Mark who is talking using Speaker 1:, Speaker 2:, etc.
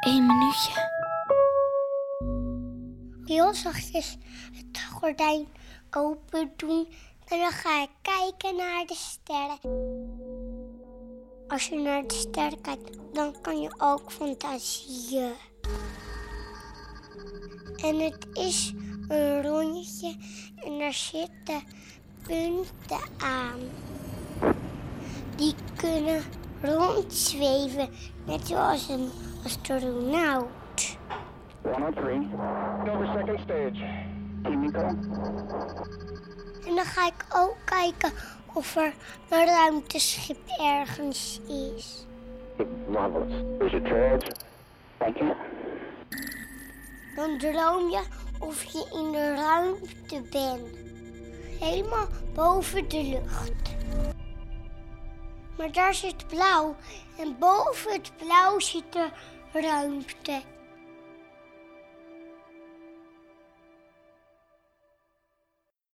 Speaker 1: Één minuutje.
Speaker 2: Heel zachtjes het gordijn open doen en dan ga ik kijken naar de sterren. Als je naar de sterren kijkt, dan kan je ook fantasieën. En het is een rondje en daar zitten punten aan. Die kunnen rondzweven, net zoals een astronaut.
Speaker 3: 103. Over second stage. Kimiko.
Speaker 2: En dan ga ik ook kijken of er een ruimteschip ergens is.
Speaker 3: Marvelous. There's a charge. Thank you.
Speaker 2: Dan droom je of je in de ruimte bent. Helemaal boven de lucht. Maar daar zit blauw en boven het blauw zit de ruimte.